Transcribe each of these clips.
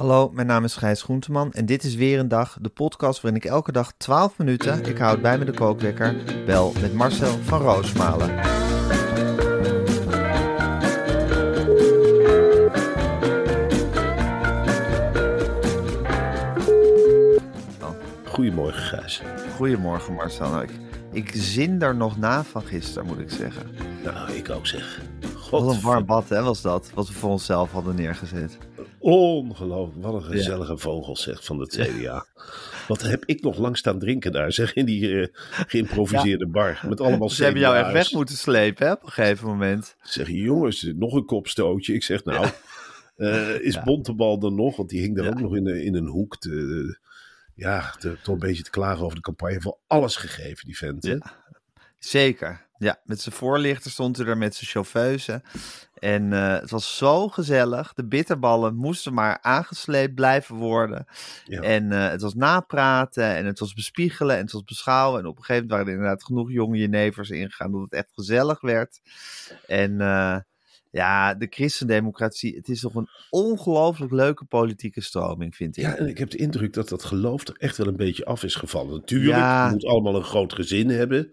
Hallo, mijn naam is Gijs Groenteman en dit is weer een dag, de podcast waarin ik elke dag 12 minuten, ik houd bij me de kookwekker, bel met Marcel van Roosmalen. Goedemorgen, Gijs. Goedemorgen Marcel. Nou, ik, ik zin er nog na van gisteren, moet ik zeggen. Nou, ik ook zeg. Wat een warm bad hè, was dat, wat we voor onszelf hadden neergezet. Ongelooflijk. Wat een gezellige vogel, zegt van de CDA. Wat heb ik nog lang staan drinken daar, zeg, in die eh, geïmproviseerde bar. Met allemaal Ze hebben jou echt weg moeten slepen hè, op een gegeven moment. Zeg, jongens, nog een kopstootje. Ik zeg, nou, eh, is Bontebal dan nog? Want die hing daar ook nog in, een- in een hoek te, ja, te, toch een beetje te klagen over de campagne. Voor alles gegeven, die vent. hè? Zeker. Ja, met zijn voorlichter stond hij er met zijn chauffeuse. En eh, het was zo gezellig. De bitterballen moesten maar aangesleept blijven worden. Ja. En eh, het was napraten en het was bespiegelen en het was beschouwen. En op een gegeven moment waren er inderdaad genoeg jonge jenevers ingegaan dat het echt gezellig werd. En eh, ja, de christendemocratie, het is toch een ongelooflijk leuke politieke stroming, vind ik. Ja, en ik heb de indruk dat dat geloof er echt wel een beetje af is gevallen. Natuurlijk, Ja. je moet allemaal een groot gezin hebben.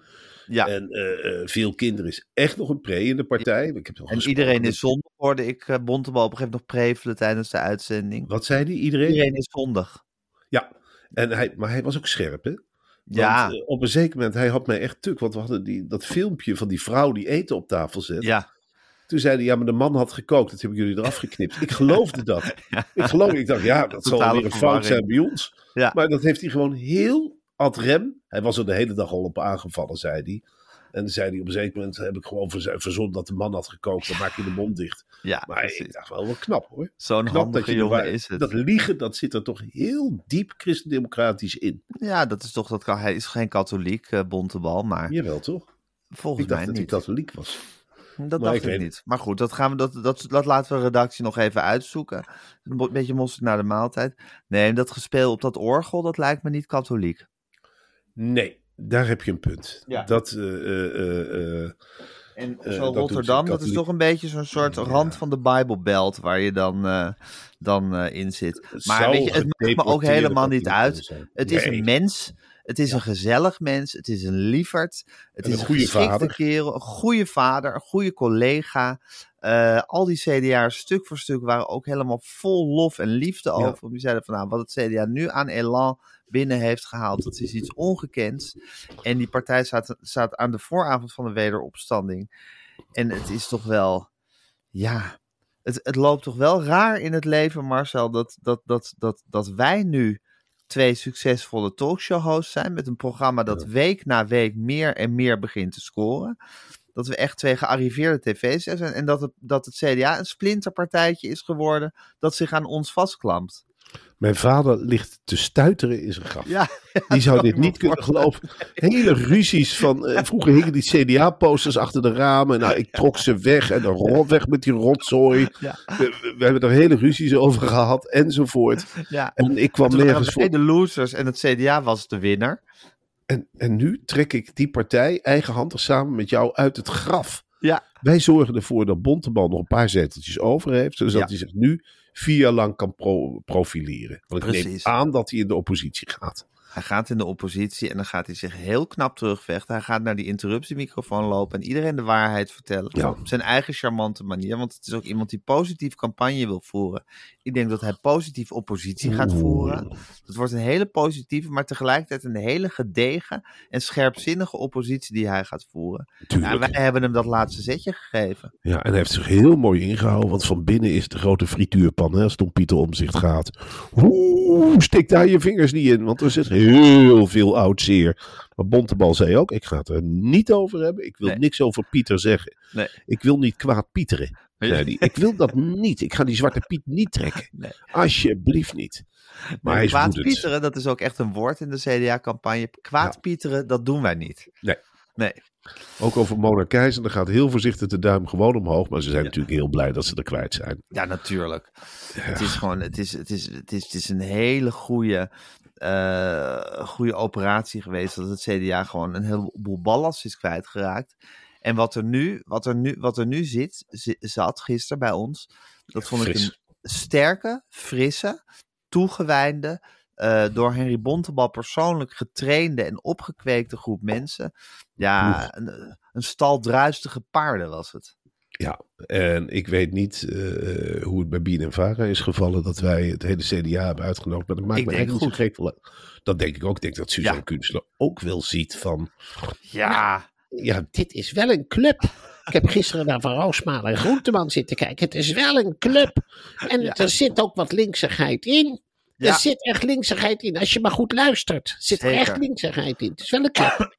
Ja. En eh, eh, veel kinderen is echt nog een pre in de partij. Ik heb En iedereen is zondig, hoorde ik uh, Bontebal op een gegeven moment nog prevelen tijdens de uitzending. Wat zei die? Iedereen? Iedereen is zondig. Ja, en hij, maar hij was ook scherp, hè? Want, Ja, eh, op een zeker moment, hij had mij echt tuk. Want we hadden die, dat filmpje van die vrouw die eten op tafel zet. ja. Toen zei hij, ja, maar de man had gekookt. Dat hebben jullie eraf geknipt. Ik geloofde dat. Ik geloof, ik dacht, ja, dat zal weer een fout zijn bij ons. Ja. Maar dat heeft hij gewoon heel ad rem. Hij was er de hele dag al op aangevallen, zei hij. En dan zei hij op een zeker moment, heb ik gewoon verz- verzonnen dat de man had gekookt. Dan maak je de mond dicht. ja Maar ik dacht wel, wel knap hoor. Zo'n handige jongen is het. Dat liegen, dat zit er toch heel diep christendemocratisch in. Ja, dat is toch, dat kan, hij is geen katholiek, eh, Bontebal, maar Jawel, toch? volgens Ik dacht mij dat hij niet. katholiek was. Dat Maar dacht ik niet. Maar goed, dat, gaan we, dat, dat, dat laten we redactie nog even uitzoeken. Een beetje mosterd naar de maaltijd. Nee, dat gespeel op dat orgel, dat lijkt me niet katholiek. Nee, daar heb je een punt. Ja. Dat, eh, En zo Rotterdam, dat is toch een beetje zo'n soort Ja. rand van de Bijbelbelt waar je dan, dan in zit. Maar zou weet je, het maakt me ook helemaal niet uit. zijn. Het is een mens. Het is een gezellig mens. Het is een lieverd. Het En is een een goede geschikte vader. kerel. Een goede vader. Een goede collega. Eh, al die CDA's stuk voor stuk waren ook helemaal vol lof en liefde over. Die zeiden van nou, wat het CDA nu aan elan binnen heeft gehaald, dat is iets ongekends. En die partij staat, staat aan de vooravond van de wederopstanding. En het is toch wel, ja, het, het loopt toch wel raar in het leven, Marcel, dat, dat, dat, dat, dat wij nu twee succesvolle talkshow-hosts zijn met een programma dat week na week meer en meer begint te scoren. Dat we echt twee gearriveerde tv's zijn en dat het, dat het CDA een splinterpartijtje is geworden dat zich aan ons vastklampt. Mijn vader ligt te stuiteren in zijn graf. Ja, Die zou dit niet kunnen geloven. Hele ruzies van. eh, vroeger hingen die CDA-posters achter de ramen. Nou, ik trok ze weg en dan weg met die rotzooi. Ja. We, hebben er hele ruzies over gehad enzovoort. En ik kwam nergens voor. de losers en het CDA was de winnaar. En, en nu trek ik die partij eigenhandig samen met jou uit het graf. Ja. Wij zorgen ervoor dat Bontebal nog een paar zeteltjes over heeft. Zodat Ja. hij zich nu vier jaar lang kan pro- profileren. Want ik neem Precies. aan dat hij in de oppositie gaat. Hij gaat in de oppositie en dan gaat hij zich heel knap terugvechten. Hij gaat naar die interruptiemicrofoon lopen en iedereen de waarheid vertellen. Ja. Op zijn eigen charmante manier. Want het is ook iemand die positief campagne wil voeren. Ik denk dat hij positief oppositie gaat voeren. Het wordt een hele positieve, maar tegelijkertijd een hele gedegen en scherpzinnige oppositie die hij gaat voeren. En Tuurlijk. wij hebben hem dat laatste zetje gegeven. Ja, en hij heeft zich heel mooi ingehouden, want van binnen is de grote frituurpan, hè, als het om Pieter Omzicht gaat. Oeh, stik daar je vingers niet in, want er zit heel veel oud zeer. Maar Bontebal zei ook, ik ga het er niet over hebben. Ik wil Nee. niks over Pieter zeggen. Nee. Ik wil niet kwaad Pieteren. Ik wil dat niet. Ik ga die zwarte Piet niet trekken. Nee. Alsjeblieft niet. Maar kwaad pieteren, dat is ook echt een woord in de CDA-campagne. Kwaad Ja. pieteren, dat doen wij niet. Nee. Nee. Ook over Mona Keizer, dan gaat heel voorzichtig de duim gewoon omhoog. Maar ze zijn natuurlijk heel blij dat ze er kwijt zijn. Ja, natuurlijk. Het is gewoon, het is, het is, het is, het is een hele goede, eh, goede operatie geweest. Dat het CDA gewoon een heleboel ballast is kwijtgeraakt. En wat er nu, wat er nu, wat er nu zit, zi- zat gisteren bij ons, dat vond ik een sterke, frisse, toegewijde, eh, door Henry Bontebal persoonlijk getrainde en opgekweekte groep mensen. Ja, een, een stal druistige paarden was het. Ja, en ik weet niet eh, hoe het bij Bien en Vara is gevallen dat wij het hele CDA hebben uitgenodigd. Maar dat maakt Ik me eigenlijk goed. wel- Dat denk ik ook. Ik denk dat Suzanne Ja. Kunstler ook wel ziet van... Ja, Ja, dit is wel een club. Ik heb gisteren naar Van Roosmalen en Groenteman zitten kijken. Het is wel een club. En Ja. er zit ook wat linksigheid in. Ja. Er zit echt linksigheid in. Als je maar goed luistert, zit er echt linksigheid in. Het is wel een club.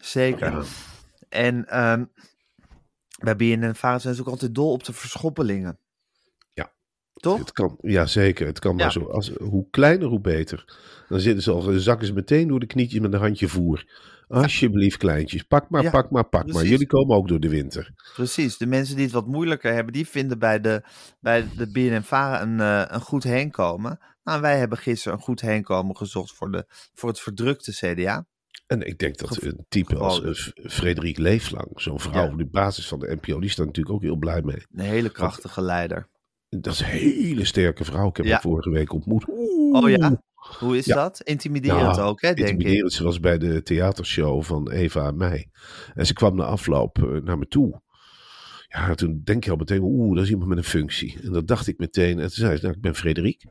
Zeker. En ehm, bij BNN Vara zijn ze ook altijd dol op de verschoppelingen. Ja. Toch? Het kan, ja, zeker. Het kan maar zo. Als, hoe kleiner, hoe beter. Dan zitten ze al, zakken ze meteen door de knietjes met een handje voer. Alsjeblieft, kleintjes. Pak maar, Ja, pak maar, pak maar. Jullie komen ook door de winter. Precies. De mensen die het wat moeilijker hebben, die vinden bij de, bij de een, eh, een goed heenkomen. Nou, wij hebben gisteren een goed heenkomen gezocht voor, de, voor het verdrukte CDA. En ik denk dat een type als eh, F- Frederik Leeflang, zo'n vrouw Ja. op de basis van de NPO, die staat natuurlijk ook heel blij mee. Een hele krachtige leider. Dat is een hele sterke vrouw. Ik heb Ja. haar vorige week ontmoet. Oeh. Oh ja? Hoe is Ja. dat? Intimiderend ook, hè, denk ik. Intimiderend. Ze was bij de theatershow van Eva en mij. En ze kwam na afloop eh, naar me toe. Ja, toen denk je al meteen, oeh, dat is iemand met een functie. En dat dacht ik meteen. En toen zei ze, nou, ik ben Frederik.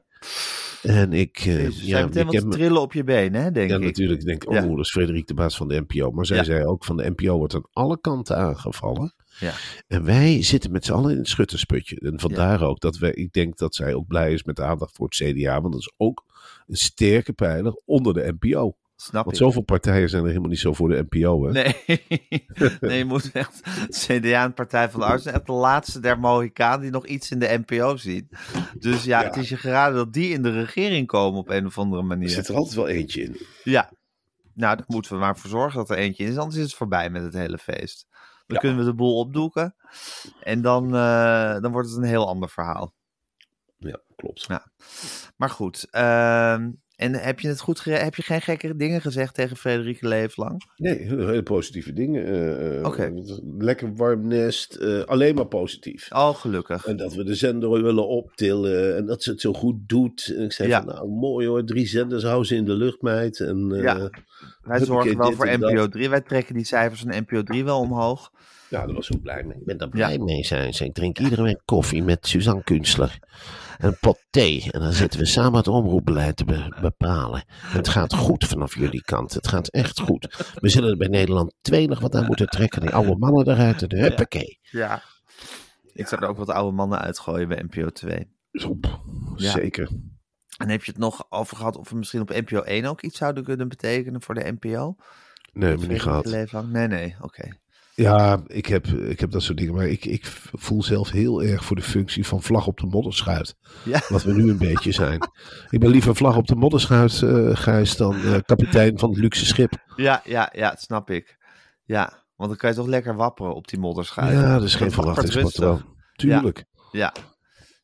En ik, Jezus, ja, meteen wat me- trillen op je benen, hè, denk ja, ik. natuurlijk. Ik denk, oh, Ja. dat is Frederik de baas van de NPO. Maar zij Ja. zei ook, van de NPO wordt aan alle kanten aangevallen. Ja. En wij zitten met z'n allen in het schuttersputje. En vandaar ook dat wij, ik denk dat zij ook blij is met de aandacht voor het CDA. Want dat is ook een sterke pijler onder de NPO. Snap Want ik. zoveel partijen zijn er helemaal niet zo voor de NPO. Hè? Nee. nee, je moet echt CDA en Partij van de zijn echt de laatste der Mohikanen die nog iets in de NPO zien. Dus ja, Ja. het is je geraden dat die in de regering komen op een of andere Er manier. zit er altijd wel eentje in. Ja. Nou, daar moeten we maar voor zorgen dat er eentje in is, anders is het voorbij met het hele feest. Dan Ja. kunnen we de boel opdoeken en dan, eh, dan wordt het een heel ander verhaal. Ja, klopt. Ja. Maar goed, ehm, en heb je het goed heb je geen gekke dingen gezegd tegen Frederike Leeflang? Nee, hele, positieve dingen. Oké. Lekker warm nest. eh, alleen maar positief. Oh, gelukkig. En dat we de zender willen optillen. En dat ze het zo goed doet. En ik zei Ja. van, nou mooi hoor. Drie zenders houden ze in de lucht, meid. En, eh, Ja. Wij zorgen wel voor. NPO 3. Wij trekken die cijfers van NPO 3 wel omhoog. Daar was ik blij mee. Ik ben daar blij mee, zijn ze. Ik drink iedere week koffie met Suzanne Kunstler. En een pot thee. En dan zitten we samen het omroepbeleid te be- bepalen. En het gaat goed vanaf jullie kant. Het gaat echt goed. We zullen er bij Nederland twee nog wat aan moeten trekken. Die oude mannen eruit. En huppakee. Ja. Ik zou er ook wat oude mannen uitgooien bij NPO 2. Op. Ja. Zeker. En heb je het nog over gehad of we misschien op NPO 1 ook iets zouden kunnen betekenen voor de NPO? Nee, heb ik niet gehad. Nee, nee, oké. Ja, ik heb, ik heb dat soort dingen. Maar ik, ik voel zelf heel erg voor de functie van vlag op de modderschuit. Ja. Wat we nu een beetje zijn. Ik ben liever vlag op de modderschuit, eh Gijs, dan eh, kapitein van het luxe schip. Ja, ja, ja, dat snap ik. Ja, want dan kan je toch lekker wapperen op die modderschuit. Ja, dat is geen verwachtingspatroon. Tuurlijk. Ja,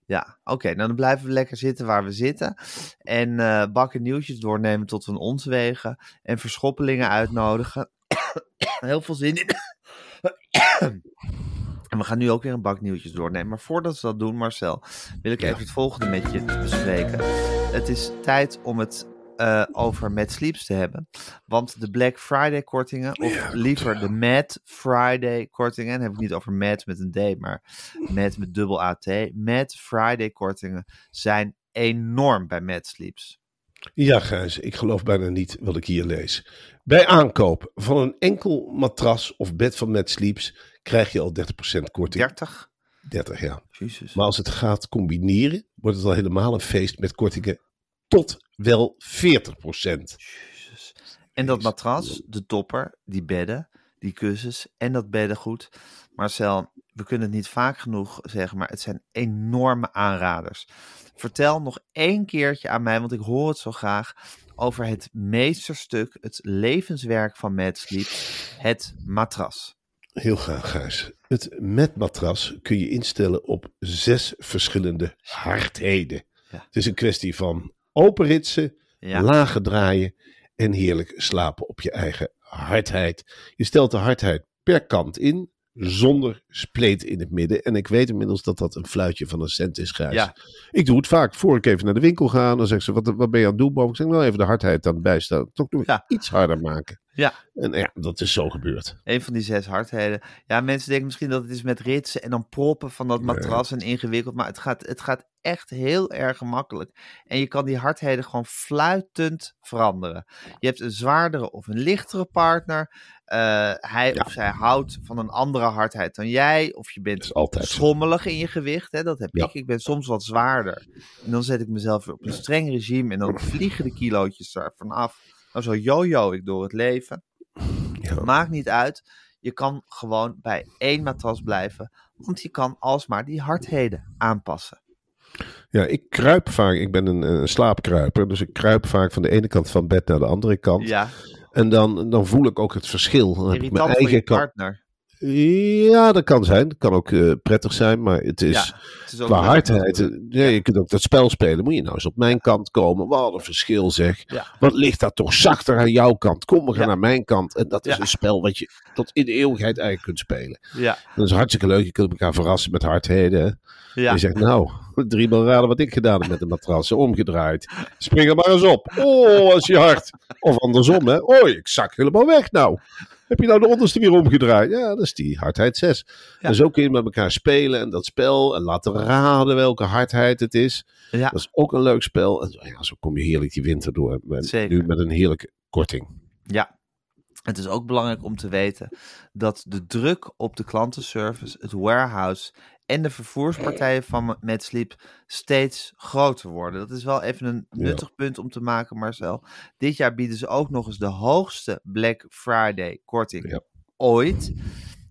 ja. oké. nou dan blijven we lekker zitten waar we zitten. En eh, bakken nieuwtjes doornemen tot we ons wegen. En verschoppelingen uitnodigen. Heel veel zin in. en we gaan nu ook weer een bak nieuwtjes doornemen. Maar voordat we dat doen, Marcel, wil ik even het volgende met je bespreken. Het is tijd om het eh, over Mad Sleeps te hebben. Want de Black Friday kortingen, of liever de Mad Friday kortingen, dan heb ik niet over Mad met een D, maar Mad met dubbel AT. Mad Friday kortingen zijn enorm bij Mad Sleeps. Ja, Gijs, ik geloof bijna niet wat ik hier lees. Bij aankoop van een enkel matras of bed van Mad Sleeps krijg je al 30% korting. 30? 30, ja. Jezus. Maar als het gaat combineren, wordt het al helemaal een feest met kortingen tot wel 40%. Jezus. En dat matras, de topper, die bedden, die kussens en dat beddengoed. Marcel, we kunnen het niet vaak genoeg zeggen, maar het zijn enorme aanraders. Vertel nog één keertje aan mij, want ik hoor het zo graag, over het meesterstuk, het levenswerk van Mad Sleep, het matras. Heel graag, Gijs. Het matras kun je instellen op zes verschillende hardheden. Ja. Het is een kwestie van openritsen, Ja. lager draaien en heerlijk slapen op je eigen hardheid. Je stelt de hardheid per kant in, zonder spleet in het midden. En ik weet inmiddels dat dat een fluitje van een cent is, Gijs. Ja. Ik doe het vaak. Voor ik even naar de winkel ga, dan zegt ze, wat, wat ben je aan het doen? boven? Ik zeg, nou even de hardheid aan het bijstaan. Toch nog Ja. iets harder maken. Ja. En ja, dat is zo gebeurd. Een van die zes hardheden. Ja, mensen denken misschien dat het is met ritsen en dan proppen van dat matras en ingewikkeld. Maar het gaat, het gaat echt heel erg gemakkelijk. En je kan die hardheden gewoon fluitend veranderen. Je hebt een zwaardere of een lichtere partner. Eh, hij Ja. of zij houdt van een andere hardheid dan jij. Of je bent altijd schommelig in je gewicht. Hè? Dat heb Ja. ik. Ik ben soms wat zwaarder. En dan zet ik mezelf weer op een streng regime. En dan vliegen de kilootjes ervan af. Nou, zo yo-yo ik door het leven. Ja. Maakt niet uit. Je kan gewoon bij één matras blijven. Want je kan alsmaar die hardheden aanpassen. Ja, ik kruip vaak. Ik ben een, een slaapkruiper. Dus ik kruip vaak van de ene kant van bed naar de andere kant. Ja, En dan, dan voel ik ook het verschil. Dan heb ik mijn eigen partner. Ja, dat kan zijn. Dat kan ook eh, prettig zijn. Maar het is Ja, het is qua hardheid. eh, Ja, je kunt ook dat spel spelen. Moet je nou eens op mijn kant komen. Wat een verschil zeg. Ja. Wat ligt daar toch zachter aan jouw kant? Kom, we gaan naar mijn kant. En dat is een spel wat je tot in de eeuwigheid eigenlijk kunt spelen. Ja, Dat is hartstikke leuk. Je kunt elkaar verrassen met hardheden. ja. Je zegt, nou, drie maal raden wat ik gedaan heb met de matrassen. Omgedraaid. Spring er maar eens op. Oh, als je hard. Of andersom, hè. Oh, ik zak helemaal weg nou. Heb je nou de onderste weer omgedraaid? Ja, dat is die hardheid 6. Ja. En zo kun je met elkaar spelen en dat spel. En laten raden welke hardheid het is. ja. Dat is ook een leuk spel. En zo, ja, zo kom je heerlijk die winter door. Met- Zeker. Nu met een heerlijke korting. Ja. Het is ook belangrijk om te weten dat de druk op de klantenservice, het warehouse en de vervoerspartijen van Met Sleep steeds groter worden. Dat is wel even een nuttig punt om te maken, Marcel. Dit jaar bieden ze ook nog eens de hoogste Black Friday korting Ja. ooit.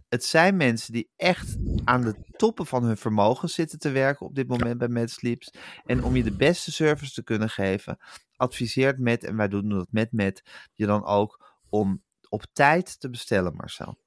Het zijn mensen die echt aan de toppen van hun vermogen zitten te werken op dit moment bij Met Sleeps. En om je de beste service te kunnen geven, adviseert Met, en wij doen dat met Met, je dan ook om op tijd te bestellen, Marcel.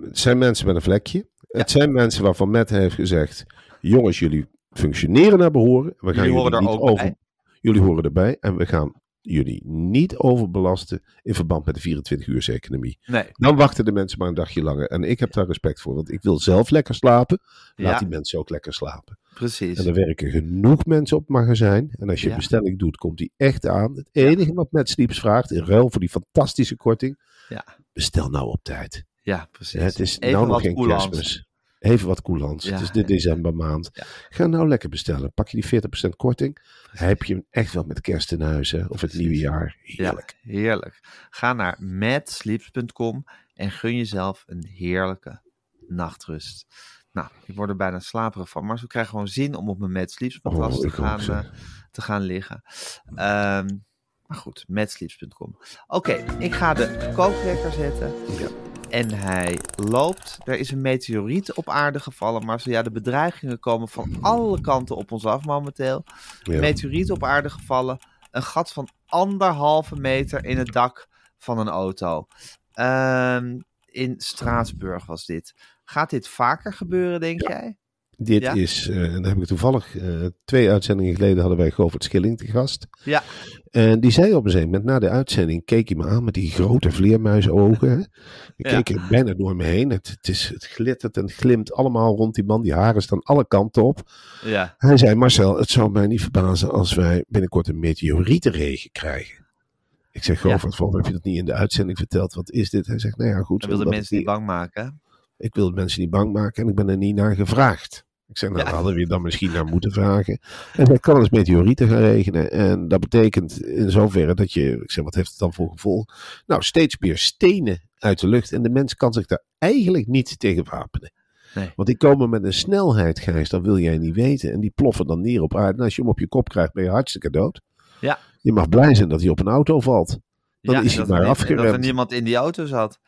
Het zijn mensen met een vlekje. Het zijn mensen waarvan Matt heeft gezegd: jongens, jullie functioneren naar behoren. We gaan Jullie horen jullie er ook over. bij. Jullie horen erbij en we gaan jullie niet overbelasten in verband met de 24-uurseconomie. Nee, Dan wachten de mensen maar een dagje langer. En ik heb daar respect voor, want ik wil zelf lekker slapen. Laat Ja. die mensen ook lekker slapen. precies. En er werken genoeg mensen op het magazijn. En als je Ja. bestelling doet, komt die echt aan. Het enige wat Matt Sleeps vraagt, in ruil voor die fantastische korting, Ja, bestel nou op tijd. Ja precies. Het is Even nou nog geen coulants. kerstmis. Even wat coulants. Ja. Het is de decembermaand. Ja. Ga nou lekker bestellen. Pak je die 40% korting. Heb je hem echt wel met kerst in huis. Hè? Of het nieuwe jaar. Heerlijk. Ja, heerlijk. Ga naar madsleeps.com en gun jezelf een heerlijke nachtrust. Nou, ik word er bijna slaperig van, maar zo krijg gewoon zin om op mijn Mad Sleeps matras Oh, te, gaan, eh, te gaan liggen. Ehm, maar goed, madsleeps.com. Oké, ik ga de kookwekker zetten. Ja. En hij loopt. Er is een meteoriet op aarde gevallen. Maar zo, ja, de bedreigingen komen van alle kanten op ons af momenteel. Ja. Meteoriet op aarde gevallen. Een gat van anderhalve meter in het dak van een auto. Ehm, in Straatsburg was dit. Gaat dit vaker gebeuren, denk jij? Dit Ja. is, eh, en dan heb ik toevallig, eh, twee uitzendingen geleden hadden wij Govert Schilling te gast. Ja. En die zei op een gegeven moment, na de uitzending, keek hij me aan met die grote vleermuisenogen. hè. Ik Ja. keek er bijna door me heen. Het, het, is, het glittert en glimt allemaal rond die man. Die haren staan alle kanten op. Ja. Hij zei, Marcel, het zou mij niet verbazen als wij binnenkort een meteorietenregen krijgen. Ik zeg, Ja. Govert, waarom heb je dat niet in de uitzending verteld? Wat is dit? Hij zegt, nou ja, goed. Dan wil de omdat mensen niet bang maken. hè? ik wil de mensen niet bang maken en ik ben er niet naar gevraagd. Ik zeg, nou, Ja. hadden we je dan misschien naar moeten vragen. En dat kan als meteorieten gaan regenen. En dat betekent in zoverre dat je, ik zeg, wat heeft het dan voor gevolg? Nou, steeds meer stenen uit de lucht. En de mens kan zich daar eigenlijk niet tegen wapenen. Nee. Want die komen met een snelheid, Gijs, dat wil jij niet weten. En die ploffen dan neer op aarde. En als je hem op je kop krijgt, ben je hartstikke dood. Ja. Je mag blij zijn dat hij op een auto valt. Dan ja, is hij maar er en Dat er afgeremd. niemand in die auto zat.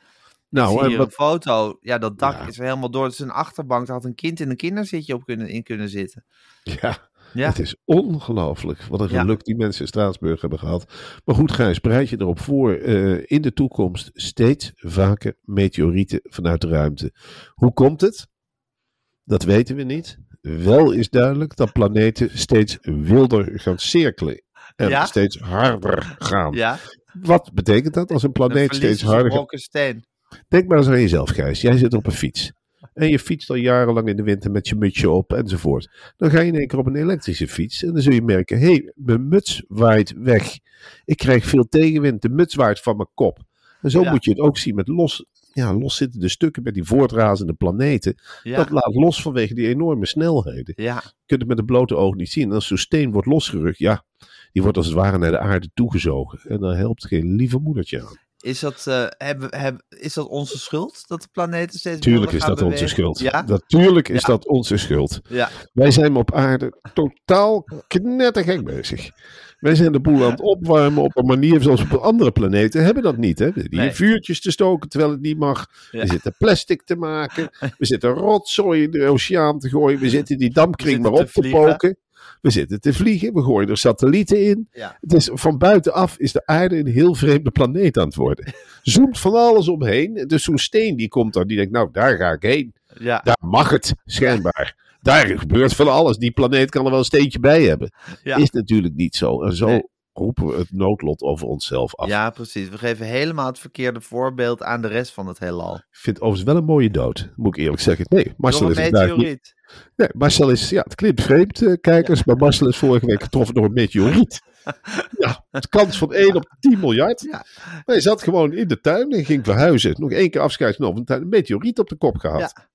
Nou, zie wat- een foto. Ja, dat dak Ja. is er helemaal door. Het is een achterbank. Daar had een kind in een kinderzitje op kunnen, in kunnen zitten. Ja, Ja. Het is ongelooflijk wat een Ja. geluk die mensen in Straatsburg hebben gehad. Maar goed, Gijs, bereid je erop voor eh, in de toekomst steeds vaker meteorieten vanuit de ruimte. Hoe komt het? Dat weten we niet. Wel is duidelijk dat planeten steeds wilder gaan cirkelen. En Ja? steeds harder gaan. Ja, Wat betekent dat als een planeet steeds harder gaat? Denk maar eens aan jezelf, Gijs. Jij zit op een fiets. En je fietst al jarenlang in de winter met je mutsje op enzovoort. Dan ga je in één keer op een elektrische fiets. En dan zul je merken: hé, hey, mijn muts waait weg. Ik krijg veel tegenwind. De muts waait van mijn kop. En zo Ja. moet je het ook zien met los, ja, loszittende stukken met die voortrazende planeten. Ja, Dat laat los vanwege die enorme snelheden. ja. Je kunt het met het blote oog niet zien. En als zo'n steen wordt losgerukt, ja, die wordt als het ware naar de aarde toegezogen. En daar helpt geen lieve moedertje aan. Is dat, eh, hebben, hebben, is dat onze schuld? Dat de planeten steeds Tuurlijk is dat onze schuld. Ja? Natuurlijk is Ja. dat onze schuld. Ja, Wij zijn op aarde totaal knettergek bezig. Wij zijn de boel aan het opwarmen op een manier zoals op andere planeten hebben dat niet. Hè? Hier Nee. vuurtjes te stoken terwijl het niet mag. Ja. We zitten plastic te maken. We zitten rotzooi in de oceaan te gooien. We zitten die dampkring We maar op te poken. We zitten te vliegen. We gooien er satellieten in. ja. Het is, van buitenaf is de aarde een heel vreemde planeet aan het worden. Zoomt van alles omheen. Dus zo'n steen die komt daar. Die denkt, nou daar ga ik heen. ja. Daar mag het, schijnbaar. Daar gebeurt van alles. Die planeet kan er wel een steentje bij hebben. Ja. Is natuurlijk niet zo. En zo Nee. Roepen we het noodlot over onszelf af. Ja, precies. We geven helemaal het verkeerde voorbeeld aan de rest van het heelal. Ik vind het overigens wel een mooie dood, moet ik eerlijk zeggen. Nee, Marcel is niet. Nee, Marcel is, ja, het klinkt vreemd, eh, kijkers, maar Marcel is vorige week getroffen door een meteoriet. Ja, de kans van 1 op 10 miljard. Ja. Hij zat gewoon in de tuin en ging verhuizen. Nog één keer afscheid genomen. Een meteoriet op de kop gehad. Ja.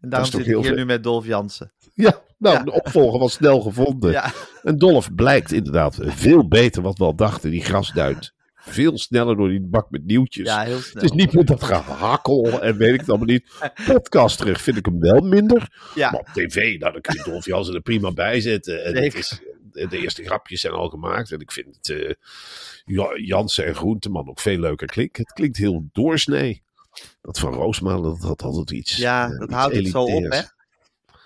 En daarom zit ik hier nu met Dolf Jansen. Ja, nou, Ja. de opvolger was snel gevonden. Ja, En Dolf blijkt inderdaad veel beter wat we al dachten, die grasduit. Veel sneller door die bak met nieuwtjes. ja heel snel. het is niet meer dat gehakkel en weet ik het allemaal niet. Podcast terug vind ik hem wel minder. ja. Maar op tv, nou, dan kun je Dolf Jansen er prima bij zetten. En is, de eerste grapjes zijn al gemaakt. En ik vind het eh, Ja- Jansen en Groenteman ook veel leuker klinken. Het klinkt heel doorsnee. Dat van Roosmalen, dat had altijd iets Ja, eh, dat iets houdt het zo op, hè?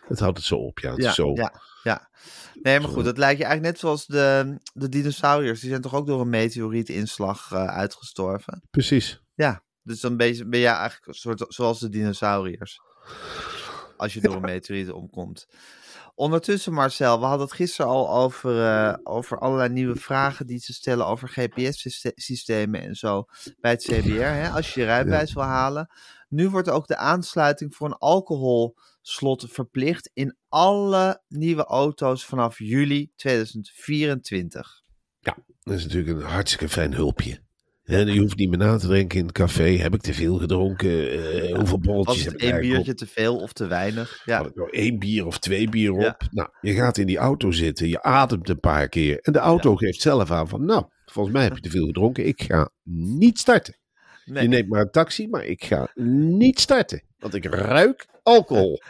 Het houdt het zo op, ja. Het Ja, is zo. ja, ja. Nee, maar goed, dat lijkt je eigenlijk net zoals de, de dinosauriërs. Die zijn toch ook door een meteorietinslag eh, uitgestorven? Precies. Ja, dus dan ben je, ben je eigenlijk een soort zoals de dinosauriërs. Als je door een meteoriet omkomt. Ondertussen, Marcel, we hadden het gisteren al over, eh, over allerlei nieuwe vragen die ze stellen over GPS-systemen en zo bij het CBR. Hè, als je je rijbewijs wil halen. Nu wordt ook de aansluiting voor een alcoholslot verplicht in alle nieuwe auto's vanaf juli 2024. Dat is natuurlijk een hartstikke fijn hulpje. En je hoeft niet meer na te denken in het café. Heb ik te veel gedronken? Eh, hoeveel borreltjes heb ik één biertje te veel of te weinig? Ja, Had ik nou één bier of twee bier op? Ja. Nou, je gaat in die auto zitten. Je ademt een paar keer. En de auto geeft zelf aan van... Nou, volgens mij heb je te veel gedronken. Ik ga niet starten. Nee. Je neemt maar een taxi, maar ik ga niet starten. Want ik ruik alcohol.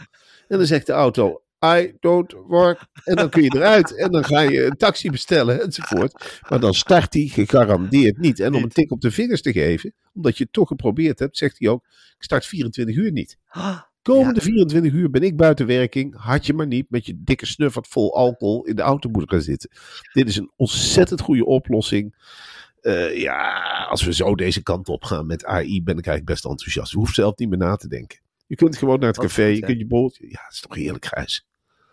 En dan zegt de auto... I don't work. En dan kun je eruit. En dan ga je een taxi bestellen enzovoort. Maar dan start hij gegarandeerd niet. En om een tik op de vingers te geven, omdat je het toch geprobeerd hebt, zegt hij ook: Ik start 24 uur niet. Komende 24 uur ben ik buiten werking. Had je maar niet met je dikke snuffert vol alcohol in de auto moeten gaan zitten. Dit is een ontzettend goede oplossing. Eh, ja, als we zo deze kant op gaan met AI, ben ik eigenlijk best enthousiast. Je hoeft zelf niet meer na te denken. Je kunt gewoon naar het café, je kunt je bolletje. Ja, het is toch heerlijk, Gijs.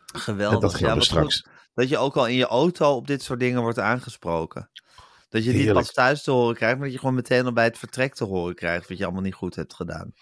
Geweldig. En dat gaan ja, we wat straks. goed Dat je ook al in je auto op dit soort dingen wordt aangesproken. Dat je het niet Heerlijk. pas thuis te horen krijgt, maar dat je gewoon meteen al bij het vertrek te horen krijgt. Wat je allemaal niet goed hebt gedaan.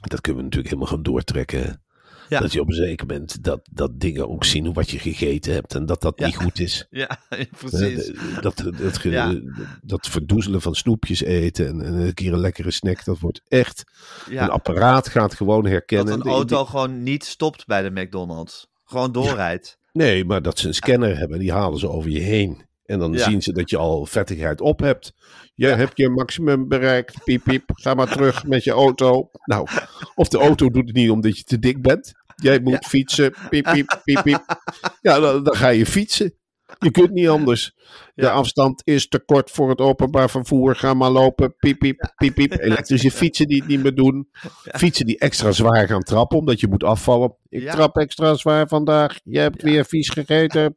Dat kunnen we natuurlijk helemaal gaan doortrekken. Ja. Dat je op een zeker moment dat, dat dingen ook zien wat je gegeten hebt en dat dat Ja. niet goed is. Ja, Hè, precies. Dat, dat, ge- Ja. dat verdoezelen van snoepjes eten en, en een keer een lekkere snack, dat wordt echt. Een apparaat gaat gewoon herkennen. dat een auto die- gewoon niet stopt bij de McDonald's. Gewoon doorrijdt. nee, maar dat ze een scanner hebben, die halen ze over je heen. En dan Ja. zien ze dat je al vettigheid op hebt. Je hebt je maximum bereikt. Piep, piep. Ga maar terug met je auto. Nou, of de auto doet het niet omdat je te dik bent. Jij moet fietsen. Piep, piep, piep, piep. Ja, dan, dan ga je fietsen. Je kunt niet anders. De afstand is te kort voor het openbaar vervoer. Ga maar lopen. Piep, piep, piep, piep. Elektrische fietsen die het niet meer doen. Fietsen die extra zwaar gaan trappen omdat je moet afvallen. Ik trap extra zwaar vandaag. Je hebt weer vies gegeten.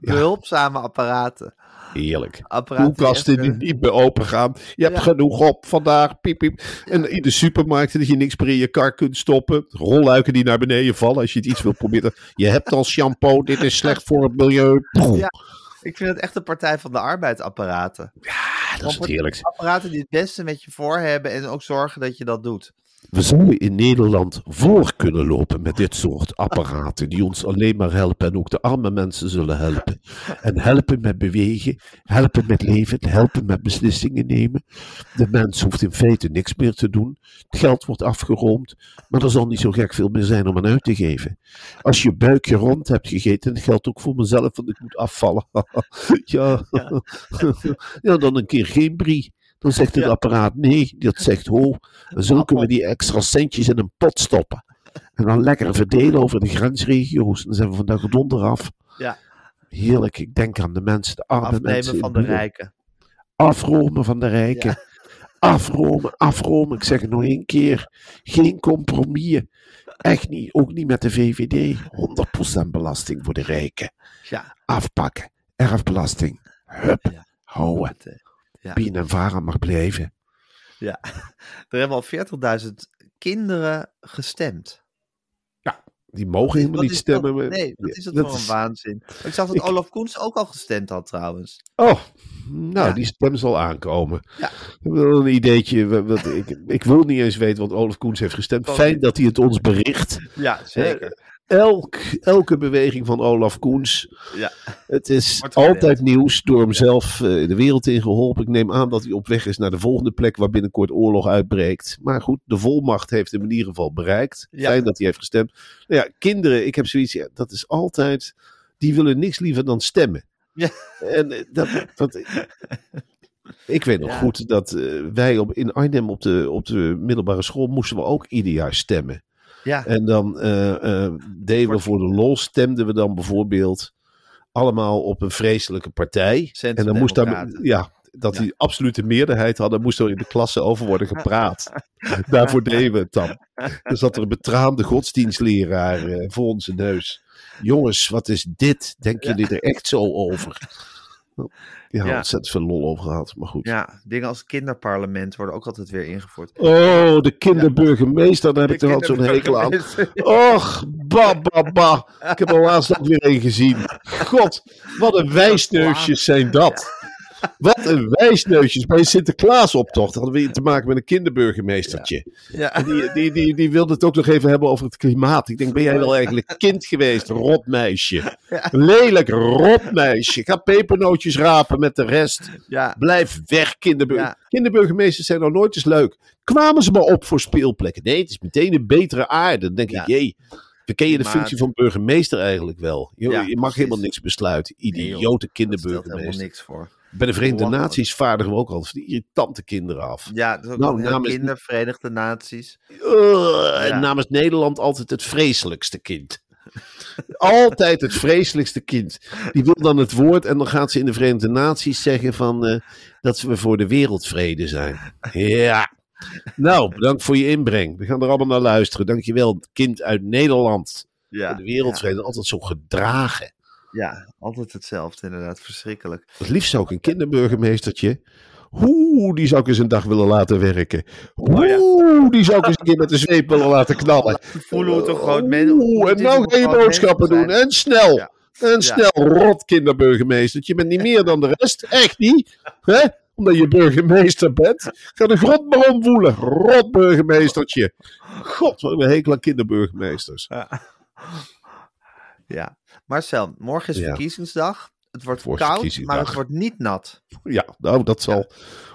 Behulpzame apparaten. Heerlijk. apparaten Koelkasten die die even- niet meer open gaan. Je hebt Ja. genoeg op vandaag. Piep, piep. En in de supermarkten dat je niks meer in je kar kunt stoppen. Rolluiken die naar beneden vallen als je het iets wil proberen. Je hebt al shampoo. Dit is slecht voor het milieu. Ja. Ik vind het echt de partij van de arbeidsapparaten. Ah, dat is het heerlijk. Apparaten die het beste met je voor hebben en ook zorgen dat je dat doet. We zouden in Nederland voor kunnen lopen met dit soort apparaten die ons alleen maar helpen en ook de arme mensen zullen helpen. En helpen met bewegen, helpen met leven, helpen met beslissingen nemen. De mens hoeft in feite niks meer te doen. Het geld wordt afgeroomd, maar er zal niet zo gek veel meer zijn om aan uit te geven. Als je buikje rond hebt gegeten, en dat geldt ook voor mezelf, want ik moet afvallen. ja. ja, dan een keer geen brie. Dan zegt het Ja. apparaat nee, dat zegt ho. En zo kunnen we die extra centjes in een pot stoppen. En dan lekker verdelen over de grensregio's. Dan zijn we vandaag donder af. Ja. Heerlijk, ik denk aan de mensen, de arme mensen. Afnemen van de rijken. Afromen van de rijken. Afromen, afromen. Ik zeg het nog één keer. Geen compromis. Echt niet. Ook niet met de VVD. 100% belasting voor de rijken. Ja. Afpakken. Erfbelasting. Hup. Ja. Houden. Ja. Pien en Vara mag blijven. Ja. Er hebben al 40.000 kinderen gestemd. Die mogen helemaal niet stemmen. dat- nee, wat is dat, dat voor een waanzin? Ik zag dat Ik- Olaf Koens ook al gestemd had trouwens. Oh, nou, Ja. die stem zal aankomen. Ja. Ik heb wel een ideetje. wa- Wat, ik, ik wil niet eens weten wat Olaf Koens heeft gestemd. Fijn dat hij het ons bericht. Ja, zeker. Elk, elke beweging van Olaf Koens. Ja. Het is altijd nieuws. Door hem zelf eh, de wereld in geholpen. Ik neem aan dat hij op weg is naar de volgende plek waar binnenkort oorlog uitbreekt. Maar goed, de volmacht heeft hem in ieder geval bereikt. Ja. Fijn dat hij heeft gestemd. Nou ja, kinderen, ik heb zoiets. Ja, dat is altijd. Die willen niks liever dan stemmen. Ja. En eh, dat, dat, ik weet nog Ja. goed dat eh, wij op, in Arnhem op de, op de middelbare school moesten we ook ieder jaar stemmen. Ja, En dan eh, eh, deden we voor de lol, stemden we dan bijvoorbeeld allemaal op een vreselijke partij. En dan moest daar, ja, dat die absolute meerderheid hadden, moest er in de klasse over worden gepraat. Daarvoor deden we het dan. Er zat er een betraande godsdienstleraar eh, voor onze neus. Jongens, wat is dit? Denken jullie er echt zo over? Ja, Ja. ontzettend veel lol over gehad, maar goed. ja, dingen als kinderparlement worden ook altijd weer ingevoerd. Oh, de kinderburgemeester, daar heb ik er altijd zo'n hekel aan. Och, ba, ba, ba. Ik heb er laatst ook weer een gezien. God, wat een wijsneusjes zijn dat. Wat een wijsneusjes. Bij een Sinterklaasoptocht hadden we hier te maken met een kinderburgemeestertje. Ja, die, die, die, die wilde het ook nog even hebben over het klimaat. Ik denk, ben jij wel eigenlijk kind geweest, rotmeisje? Lelijk rotmeisje. Ga pepernootjes rapen met de rest. ja, Blijf weg, kinderburger. Ja. Kinderburgemeesters zijn nou nooit eens leuk. Kwamen ze maar op voor speelplekken? Nee, het is meteen een betere aarde. Dan denk ik, jee, verken je de functie van burgemeester eigenlijk wel? Je, Ja, je mag precies. helemaal niks besluiten. Nee, joh. Idiote dat stelt helemaal kinderburgemeester. niks voor. Bij de Verenigde. Naties vaardigen we ook altijd die irritante kinderen af. Ja, dat is ook Nou, namens- kinder, Verenigde Naties. En Ja. namens Nederland altijd het vreselijkste kind. altijd het vreselijkste kind. Die wil dan het woord en dan gaat ze in de Verenigde Naties zeggen van, eh, dat we voor de wereldvrede zijn. Ja. Nou, bedankt voor je inbreng. We gaan er allemaal naar luisteren. Dankjewel, kind uit Nederland. Ja, Voor de wereldvrede. Altijd zo gedragen. Ja, altijd hetzelfde inderdaad. Verschrikkelijk. Het liefst ook een kinderburgemeestertje. Oeh, die zou ik eens een dag willen laten werken. Oh. Oeh, die zou ik eens een keer met de zweep willen laten knallen. voelen hoe het een groot men- Oeh, en nou ga je boodschappen mensen doen. En snel. Ja. En Ja. snel, rot kinderburgemeester. Je bent niet meer dan de rest. Echt niet. Hè? Omdat je burgemeester bent. Ga de grond maar omvoelen. Rot burgemeestertje. God, wat een hekel aan kinderburgemeesters. Ja. Marcel, morgen is Ja. verkiezingsdag. Het wordt koud, maar het wordt niet nat. Ja, nou, dat zal.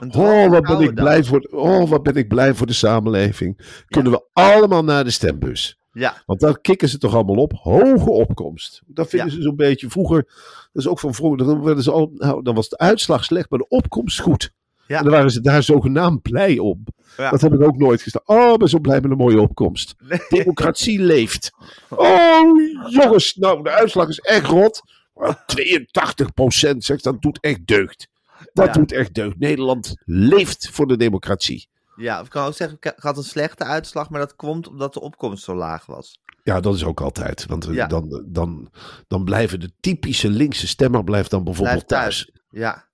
Oh, wat ben ik dag. blij voor. Oh, wat ben ik blij voor de samenleving. Kunnen we allemaal naar de stembus? Ja, Want daar kikken ze toch allemaal op. Hoge opkomst. Dat vinden Ja. ze zo'n beetje. Vroeger, dat is ook van vroeger. Dan, werden ze al, nou, dan was de uitslag slecht, maar de opkomst goed. Ja. En dan waren ze daar zogenaamd blij om. Ja. Dat heb ik ook nooit gestaan. Oh, ben zo blij met een mooie opkomst. Democratie leeft. Oh, jongens. Nou, de uitslag is echt rot. Maar 82 procent, zegt dat doet echt deugd. Dat Ja. doet echt deugd. Nederland leeft voor de democratie. ja, ik kan ook zeggen, ik had een slechte uitslag, maar dat komt omdat de opkomst zo laag was. Ja, dat is ook altijd. Want eh, Ja. dan, dan, dan blijven de typische linkse stemmer blijft dan bijvoorbeeld thuis. thuis. Ja,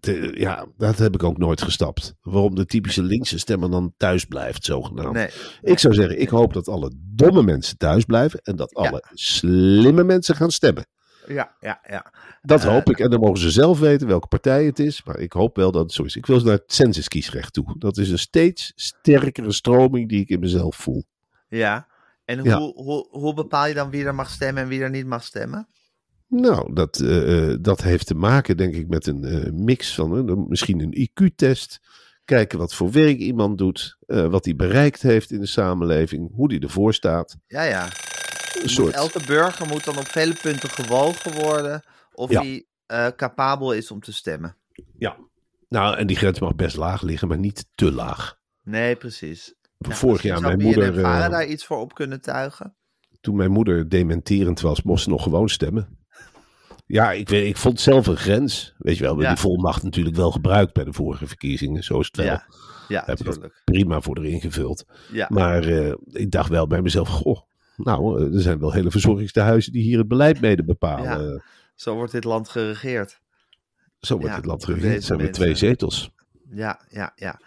De- ja, dat heb ik ook nooit gestapt. Waarom de typische linkse stemmer dan thuis blijft, zogenaamd. nee. Ik zou zeggen, ik hoop dat alle domme mensen thuis blijven en dat alle slimme mensen gaan stemmen. Ja, ja, ja. Dat Eh, hoop ik. En dan mogen ze zelf weten welke partij het is. Maar ik hoop wel dat het zo is. Ik wil naar het censuskiesrecht toe. Dat is een steeds sterkere stroming die ik in mezelf voel. Ja. En Ja. Hoe, hoe, hoe bepaal je dan wie er mag stemmen en wie er niet mag stemmen? Nou, dat, eh, eh, dat heeft te maken, denk ik, met een eh, mix van misschien een IQ-test. Kijken wat voor werk iemand doet. wat hij bereikt heeft in de samenleving. Hoe hij ervoor staat. Ja, ja. Soort. Elke burger moet dan op vele punten gewogen worden of Ja. hij capabel is om te stemmen. Ja. Nou, en die grens mag best laag liggen, maar niet te laag. Nee, precies. Vorig jaar zou mijn moeder. Eh, daar iets voor op kunnen tuigen. toen mijn moeder dementerend was, mocht ze nog gewoon stemmen. Ja, ik, weet, ik vond zelf een grens. Weet je wel, we Ja. die volmacht natuurlijk wel gebruikt bij de vorige verkiezingen. Zo is het wel. Ja, ja Heb ik prima voor erin gevuld. Ja. Maar eh, ik dacht wel bij mezelf, goh, nou, eh, er zijn wel hele verzorgingstehuizen die hier het beleid mede bepalen. Eh, Zo wordt dit land geregeerd. Zo wordt Ja, het land geregeerd. Het zijn weer twee zetels. Ja, ja, ja.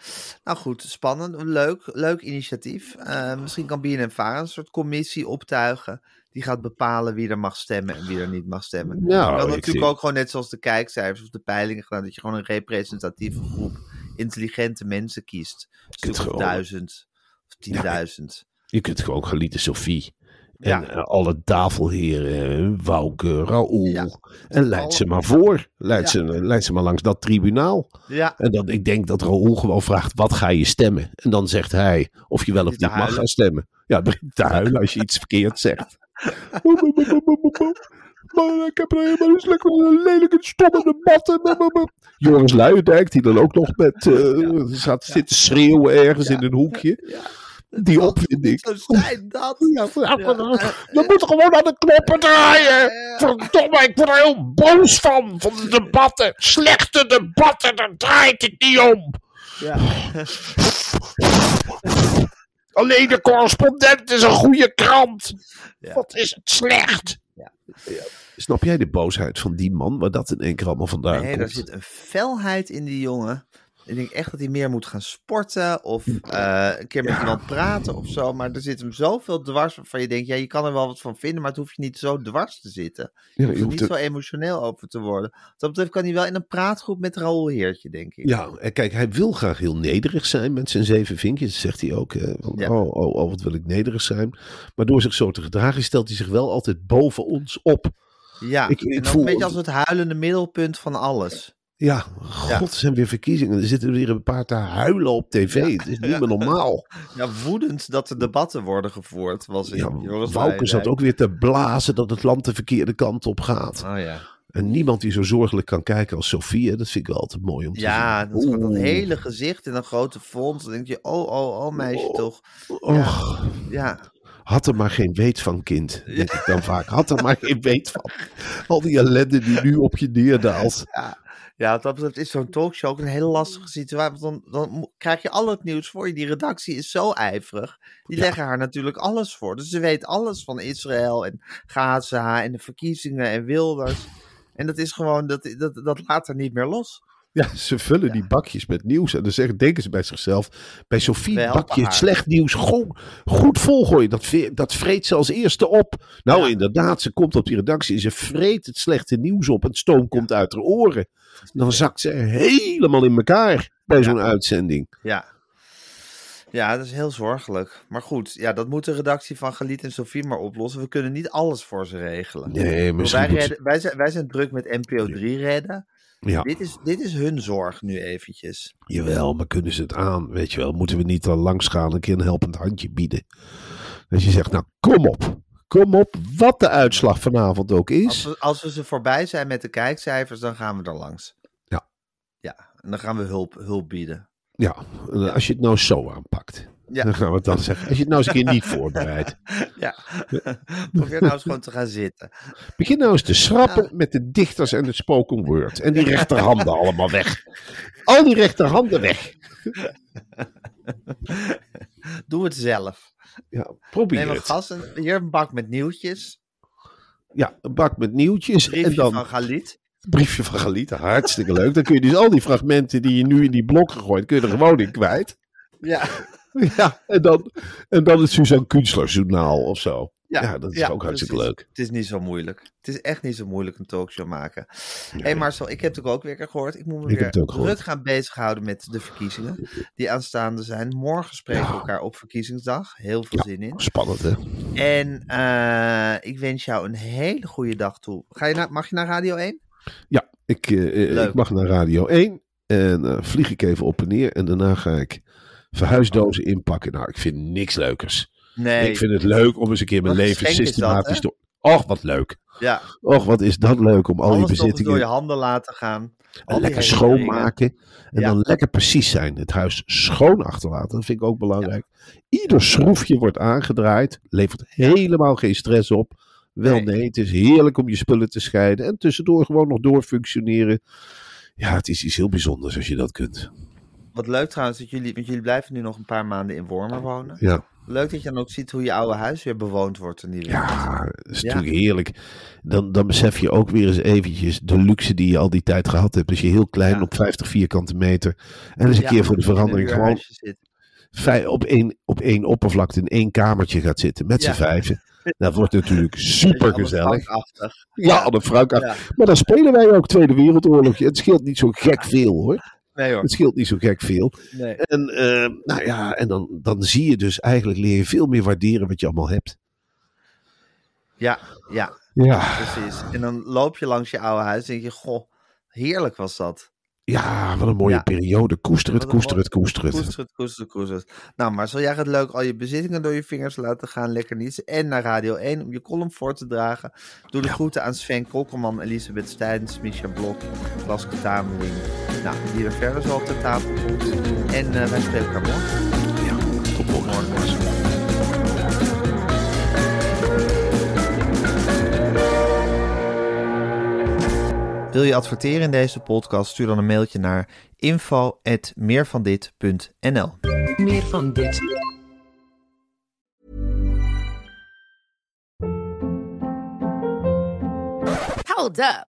Nou goed, spannend. Leuk, leuk initiatief. Eh, misschien kan BNN-Vara een soort commissie optuigen. Die gaat bepalen wie er mag stemmen en wie er niet mag stemmen. Nou, ik natuurlijk zie- ook gewoon net zoals de kijkcijfers of de peilingen gedaan. Dat je gewoon een representatieve groep intelligente mensen kiest. Een stuk of duizend of tienduizend. Je kunt gewoon gelieten Sophie. En eh, alle tafelheren, Wouke, Raoul. Ja. En leid ze maar voor. Leid, Ja. ze, leid ze maar langs dat tribunaal. Ja, En dan, ik denk dat Raoul gewoon vraagt, wat ga je stemmen? En dan zegt hij of je wel of niet mag huilen. gaan stemmen. Ja, begint te huilen als je iets verkeerd zegt. Maar ik heb er helemaal een lelijke stomme debatten. Joris Luijendijk, die dan ook nog met, eh gaat zitten schreeuwen ergens in een hoekje. Die opwinding. zo zijn dat. Ja, ja, we moeten gewoon aan de knoppen draaien. Verdomme, ik word er heel boos van. Van de debatten. Slechte debatten, daar draait het niet om. Ja. Alleen de correspondent is een goede krant. Ja. Wat is het slecht. Ja. Snap jij de boosheid van die man, waar dat in één keer allemaal vandaan Nee, komt? daar zit een felheid in die jongen. Ik denk echt dat hij meer moet gaan sporten of eh, een keer met iemand praten of zo. Maar er zit hem zoveel dwars waarvan je denkt, ja, je kan er wel wat van vinden, maar het hoeft je niet zo dwars te zitten. Je hoeft je er niet zo emotioneel over te worden. Wat dat betreft kan hij wel in een praatgroep met Raoul Heertje, denk ik. Ja, en kijk, hij wil graag heel nederig zijn met zijn zeven vinkjes, zegt hij ook. Hè? Van, Ja. oh, oh, oh, wat wil ik nederig zijn. Maar door zich zo te gedragen stelt hij zich wel altijd boven ons op. Ja, Ik- ik en voel- een beetje als het huilende middelpunt van alles. Ja, god, er zijn weer verkiezingen. Er zitten weer een paar te huilen op tv. Het is niet meer normaal. Ja, woedend dat er debatten worden gevoerd, was Ja, zat Luijendijk. ook weer te blazen dat het land de verkeerde kant op gaat. Oh ja. En niemand die zo zorgelijk kan kijken als Sofie. Dat vind ik wel altijd mooi om te Ja, zien. dat is gewoon dat Oeh. hele gezicht in een grote font. Dan denk je, oh, oh, oh, meisje Oh. toch. Och, Ja, had er maar geen weet van, kind. Denk ik dan vaak. Had er maar geen weet van. Al die ellende die nu op je neerdaalt. ja wat dat betreft is zo'n talkshow ook een hele lastige situatie. Want dan, dan krijg je al het nieuws voor je. Die redactie is zo ijverig. Die leggen haar natuurlijk alles voor. Dus ze weet alles van Israël en Gaza en de verkiezingen en Wilders. En dat is gewoon, dat, dat, dat laat er niet meer los. Ja, ze vullen die bakjes met nieuws. En dan zeggen, denken ze bij zichzelf. Bij Sofie bak je haar. slecht nieuws goed, goed volgooien. Dat, dat vreet ze als eerste op. Nou, Ja. inderdaad, ze komt op die redactie en ze vreet het slechte nieuws op. Het stoom komt uit haar oren. Dan zakt ze helemaal in elkaar bij zo'n uitzending. Ja. Ja, dat is heel zorgelijk. Maar goed, ja, dat moet de redactie van Galiet en Sofie maar oplossen. We kunnen niet alles voor ze regelen. Nee, Wij, misschien redden, wij, zijn, wij zijn druk met NPO 3 redden. Ja, Dit, is, dit is hun zorg nu eventjes. jawel, maar kunnen ze het aan? Weet je wel, moeten we niet al langs gaan, een keer een helpend handje bieden? Dat je zegt, nou kom op. Kom op, wat de uitslag vanavond ook Als is. we, als we ze voorbij zijn met de kijkcijfers, dan gaan we er langs. Ja. Ja, en dan gaan we hulp, hulp bieden. Ja, als je het nou zo aanpakt. Ja. Dan gaan we het dan zeggen. Als je het nou eens een keer niet voorbereidt. Ja, probeer nou eens gewoon te gaan zitten. Begin nou eens te schrappen met de dichters en het spoken word. En die rechterhanden allemaal weg. Al die rechterhanden weg. Doe het zelf. Ja, probeer Neem een het. gas en hier een bak met nieuwtjes. Ja, een bak met nieuwtjes. Briefje en dan van Galit. briefje van Galita. Hartstikke leuk. Dan kun je dus al die fragmenten die je nu in die blok gegooid, kun je er gewoon in kwijt. Ja, Ja, en dan, en dan het Suzanne Kunstler journaal of zo. ja, Ja, dat is ja, ook hartstikke precies. leuk. Het is niet zo moeilijk. Het is echt niet zo moeilijk een talkshow maken. Hé hey Marcel, ik heb het ook weer gehoord. Ik moet me Ik weer druk gehoord. gaan bezighouden met de verkiezingen die aanstaande zijn. Morgen spreken we elkaar op verkiezingsdag. Heel veel zin in. Spannend, hè? En eh, ik wens jou een hele goede dag toe. Ga je naar, mag je naar Radio 1? Ja, ik, eh, eh, ik mag naar Radio 1 en eh, vlieg ik even op en neer. En daarna ga ik verhuisdozen inpakken. Nou, ik vind niks leukers. Nee. Ik vind het leuk om eens een keer mijn Wat leven dat, systematisch hè? te... Och, wat leuk. Ja, Och, wat is dat leuk om al die alles nog eens door bezittingen je handen laten gaan. En die lekker schoonmaken. En Ja. dan lekker precies zijn. Het huis schoon achterlaten. Dat vind ik ook belangrijk. Ieder schroefje wordt aangedraaid. Levert helemaal geen stress op. Wel Nee. nee. het is heerlijk om je spullen te scheiden. En tussendoor gewoon nog doorfunctioneren. Ja, het is iets heel bijzonders als je dat kunt. Wat leuk trouwens, dat jullie, want jullie blijven nu nog een paar maanden in Wormer wonen. Ja, Leuk dat je dan ook ziet hoe je oude huis weer bewoond wordt. En die ja dat is Ja. natuurlijk heerlijk. Dan, dan besef je ook weer eens eventjes de luxe die je al die tijd gehad hebt. Als je heel klein Ja. op 50 vierkante meter. En eens een Ja, keer voor de in verandering gewoon op één, op één oppervlakte in één kamertje gaat zitten met z'n vijven. Dat wordt natuurlijk super gezellig. Ja, Frank. Ja. Maar dan spelen wij ook Tweede Wereldoorlog. Het scheelt niet zo gek veel hoor. Nee hoor. Het scheelt niet zo gek veel. Nee. En, eh, nou ja, en dan, dan zie je dus eigenlijk leer je veel meer waarderen wat je allemaal hebt. Ja, ja, Ja, precies. En dan loop je langs je oude huis en denk je, goh, heerlijk was dat. ja wat een mooie Ja. periode. Koester het, koester het, koester het. Koester het, koester het, koester het. Nou, maar zal jij het leuk al je bezittingen door je vingers laten gaan, lekker niezen. En naar Radio 1 om je column voor te dragen. Doe de groeten aan Sven Kokkelman, Elisabeth Steins, Misha Blok, Laske Tameling. Nou, die er verder zo op de tafel komt. En eh, wij spreken elkaar morgen. Ja, tot morgen. Morgen. Wil je adverteren in deze podcast? Stuur dan een mailtje naar info.meervandit.nl Meer van dit. Hold up.